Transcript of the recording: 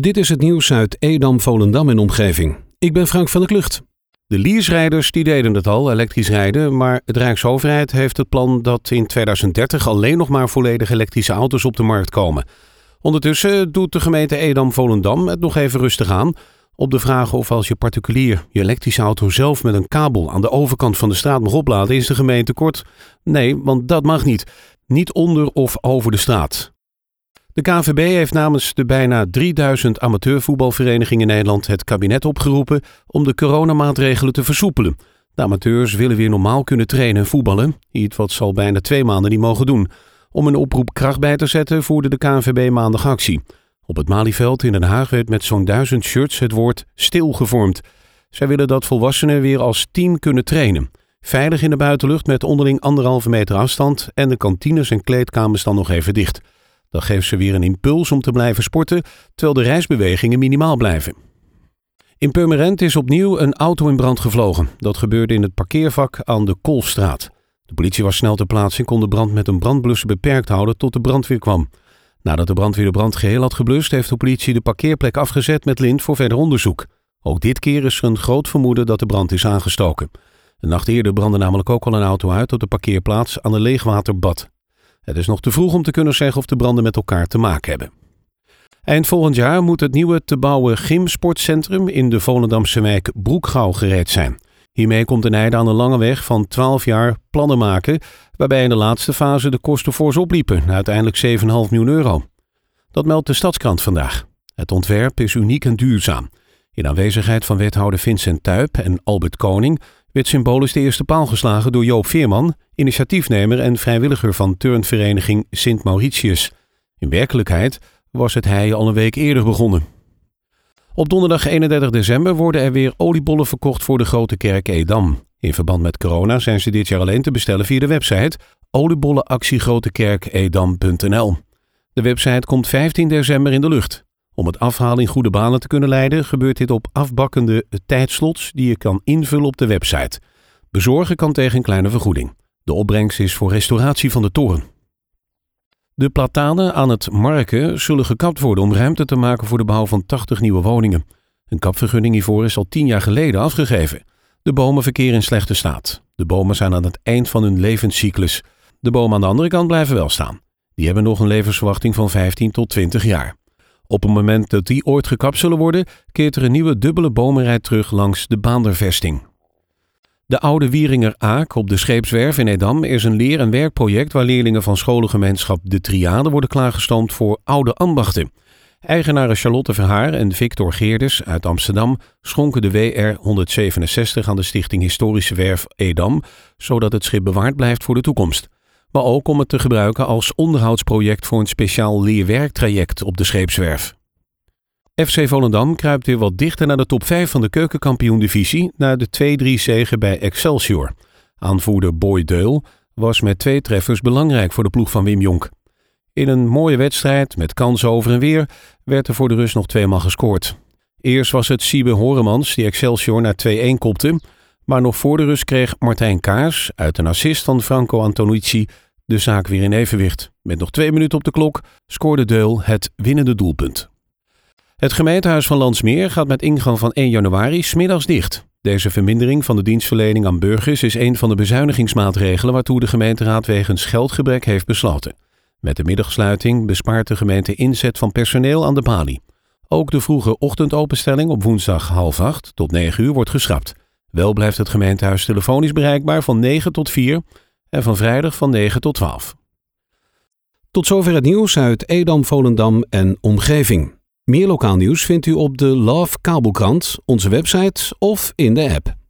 Dit is het nieuws uit Edam, Volendam en omgeving. Ik ben Frank van der Klucht. De leaserijders die deden het al, elektrisch rijden, maar de Rijksoverheid heeft het plan dat in 2030 alleen nog maar volledig elektrische auto's op de markt komen. Ondertussen doet de gemeente Edam-Volendam het nog even rustig aan. Op de vraag of als je particulier je elektrische auto zelf met een kabel aan de overkant van de straat mag opladen, is de gemeente kort. Nee, want dat mag niet. Niet onder of over de straat. De KVB heeft namens de bijna 3000 amateurvoetbalverenigingen in Nederland het kabinet opgeroepen om de coronamaatregelen te versoepelen. De amateurs willen weer normaal kunnen trainen en voetballen, iets wat ze al bijna twee maanden niet mogen doen. Om een oproep kracht bij te zetten voerde de KNVB maandag actie. Op het Malieveld in Den Haag werd met zo'n duizend shirts het woord stil gevormd. Zij willen dat volwassenen weer als team kunnen trainen. Veilig in de buitenlucht met onderling anderhalve meter afstand en de kantines en kleedkamers dan nog even dicht. Dat geeft ze weer een impuls om te blijven sporten, terwijl de reisbewegingen minimaal blijven. In Purmerend is opnieuw een auto in brand gevlogen. Dat gebeurde in het parkeervak aan de Kolstraat. De politie was snel ter plaatse en kon de brand met een brandblusser beperkt houden tot de brandweer kwam. Nadat de brandweer de brand geheel had geblust, heeft de politie de parkeerplek afgezet met lint voor verder onderzoek. Ook dit keer is er een groot vermoeden dat de brand is aangestoken. Een nacht eerder brandde namelijk ook al een auto uit op de parkeerplaats aan de leegwaterbad. Het is nog te vroeg om te kunnen zeggen of de branden met elkaar te maken hebben. Eind volgend jaar moet het nieuwe te bouwen gymsportcentrum in de Volendamse wijk Broekgouw gereed zijn. Hiermee komt de Nijde aan een lange weg van 12 jaar plannen maken, waarbij in de laatste fase de kosten fors opliepen, naar uiteindelijk 7,5 miljoen euro. Dat meldt de Stadskrant vandaag. Het ontwerp is uniek en duurzaam. In aanwezigheid van wethouder Vincent Tuyp en Albert Koning werd symbolisch de eerste paal geslagen door Joop Veerman, initiatiefnemer en vrijwilliger van turnvereniging Sint Mauritius. In werkelijkheid was het hij al een week eerder begonnen. Op donderdag 31 december worden er weer oliebollen verkocht voor de Grote Kerk Edam. In verband met corona zijn ze dit jaar alleen te bestellen via de website oliebollenactiegrotekerkedam.nl. De website komt 15 december in de lucht. Om het afhalen in goede banen te kunnen leiden, gebeurt dit op afbakkende tijdslots die je kan invullen op de website. Bezorgen kan tegen een kleine vergoeding. De opbrengst is voor restauratie van de toren. De platanen aan het Marken zullen gekapt worden om ruimte te maken voor de bouw van 80 nieuwe woningen. Een kapvergunning hiervoor is al 10 jaar geleden afgegeven. De bomen verkeren in slechte staat. De bomen zijn aan het eind van hun levenscyclus. De bomen aan de andere kant blijven wel staan. Die hebben nog een levensverwachting van 15 tot 20 jaar. Op het moment dat die ooit gekapt zullen worden, keert er een nieuwe dubbele bomenrij terug langs de Baandervesting. De Oude Wieringer Aak op de Scheepswerf in Edam is een leer- en werkproject waar leerlingen van scholengemeenschap De Triade worden klaargestoomd voor oude ambachten. Eigenaren Charlotte Verhaar en Victor Geerdes uit Amsterdam schonken de WR 167 aan de Stichting Historische Werf Edam, zodat het schip bewaard blijft voor de toekomst maar ook om het te gebruiken als onderhoudsproject voor een speciaal leerwerktraject op de scheepswerf. FC Volendam kruipt weer wat dichter naar de top 5 van de keukenkampioen-divisie na de 2-3 zege bij Excelsior. Aanvoerder Boy Deul was met twee treffers belangrijk voor de ploeg van Wim Jonk. In een mooie wedstrijd met kansen over en weer werd er voor de rust nog tweemaal gescoord. Eerst was het Siebe Horemans die Excelsior naar 2-1 kopte, maar nog voor de rust kreeg Martijn Kaars uit een assist van Franco Antonici de zaak weer in evenwicht. Met nog twee minuten op de klok scoorde Deul het winnende doelpunt. Het gemeentehuis van Landsmeer gaat met ingang van 1 januari smiddags dicht. Deze vermindering van de dienstverlening aan burgers is een van de bezuinigingsmaatregelen waartoe de gemeenteraad wegens geldgebrek heeft besloten. Met de middagsluiting bespaart de gemeente inzet van personeel aan de balie. Ook de vroege ochtendopenstelling op woensdag half acht tot 9 uur wordt geschrapt. Wel blijft het gemeentehuis telefonisch bereikbaar van 9 tot 4 en van vrijdag van 9 tot 12. Tot zover het nieuws uit Edam, Volendam en omgeving. Meer lokaal nieuws vindt u op de Love Kabelkrant, onze website of in de app.